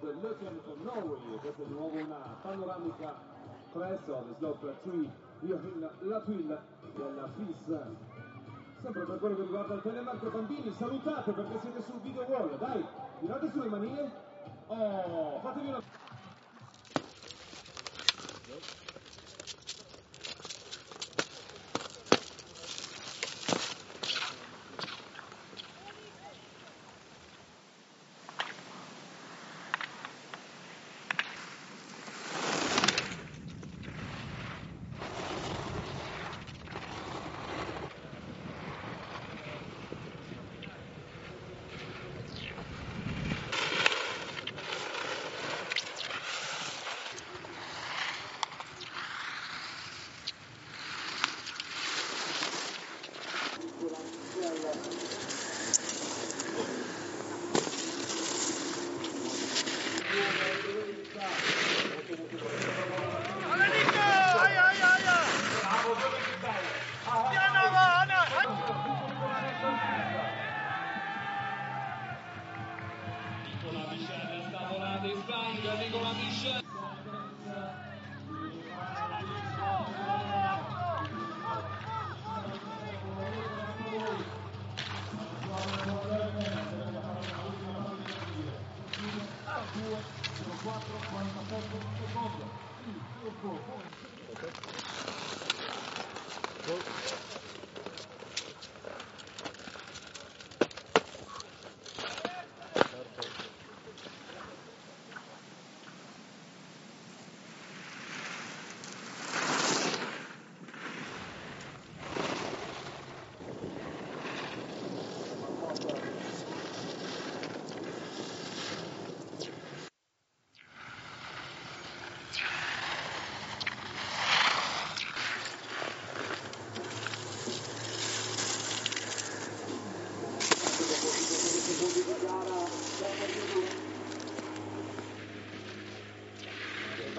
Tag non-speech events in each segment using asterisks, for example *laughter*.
Löken from Norway. Questa è di nuovo una panoramica presso the slope 3 Joachim Latwil della FIS. Sempre per quello che riguarda il telemarco bambini, salutate perché siete sul video wall, dai, tirate sulle manine. Oh, fatevi una... Nicola Michel in flying, Nicola Michel.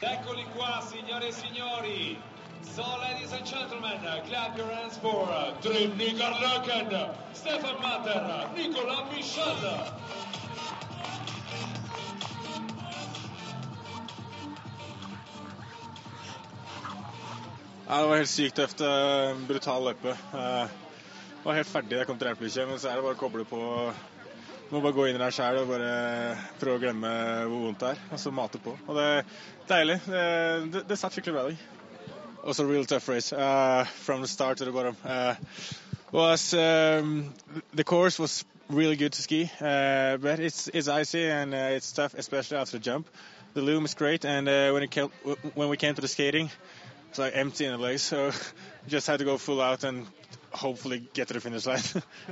Eccoli qua, signore e signori. So, ladies and gentlemen, clap your hands for Trim Nikarlöken, Stefan Matter, Nicola Michel. Ja, det var helt sykt tøft. eh, Brutal løype. Eh, Var helt ferdig da jeg kom til hjelpebikkja, men så er det bare å koble på. Må bare gå inn i deg sjæl og bare prøve å glemme hvor vondt det er, og så mate på. Og det er deilig. Det, det, det satt skikkelig bra i dag. Was a real tough race uh, from the start to the bottom. Uh, was um, the course was really good to ski, uh, but it's it's icy and uh, it's tough, especially after the jump. The loom is great, and uh, when it came, when we came to the skating, it's like empty in the legs, so *laughs* just had to go full out and hopefully get to the finish line. *laughs*